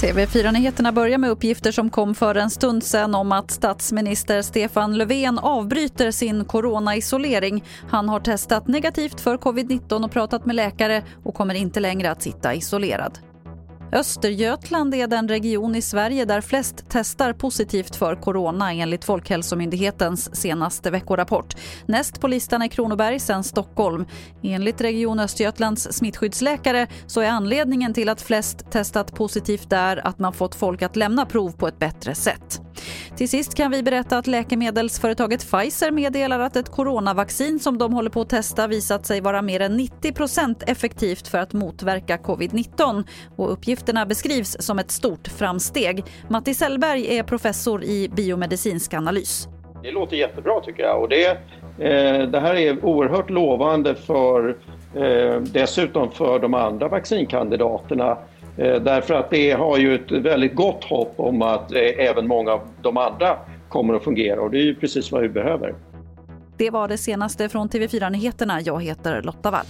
TV4-nyheterna börjar med uppgifter som kom för en stund sedan om att statsminister Stefan Löfven avbryter sin coronaisolering. Han har testat negativt för covid-19 och pratat med läkare och kommer inte längre att sitta isolerad. Östergötland är den region i Sverige där flest testar positivt för corona enligt Folkhälsomyndighetens senaste veckorapport. Näst på listan är Kronoberg, sen Stockholm. Enligt Region Östergötlands smittskyddsläkare så är anledningen till att flest testat positivt där att man fått folk att lämna prov på ett bättre sätt. Till sist kan vi berätta att läkemedelsföretaget Pfizer meddelar att ett coronavaccin som de håller på att testa visat sig vara mer än 90% effektivt för att motverka covid-19. Och uppgifterna beskrivs som ett stort framsteg. Matti Sellberg är professor i biomedicinsk analys. Det låter jättebra tycker jag och det, eh, det här är oerhört lovande för eh, dessutom för de andra vaccinkandidaterna Eh, därför att det har ju ett väldigt gott hopp om att eh, även många av de andra kommer att fungera och det är ju precis vad vi behöver. Det var det senaste från TV4 Nyheterna. Jag heter Lotta Wall.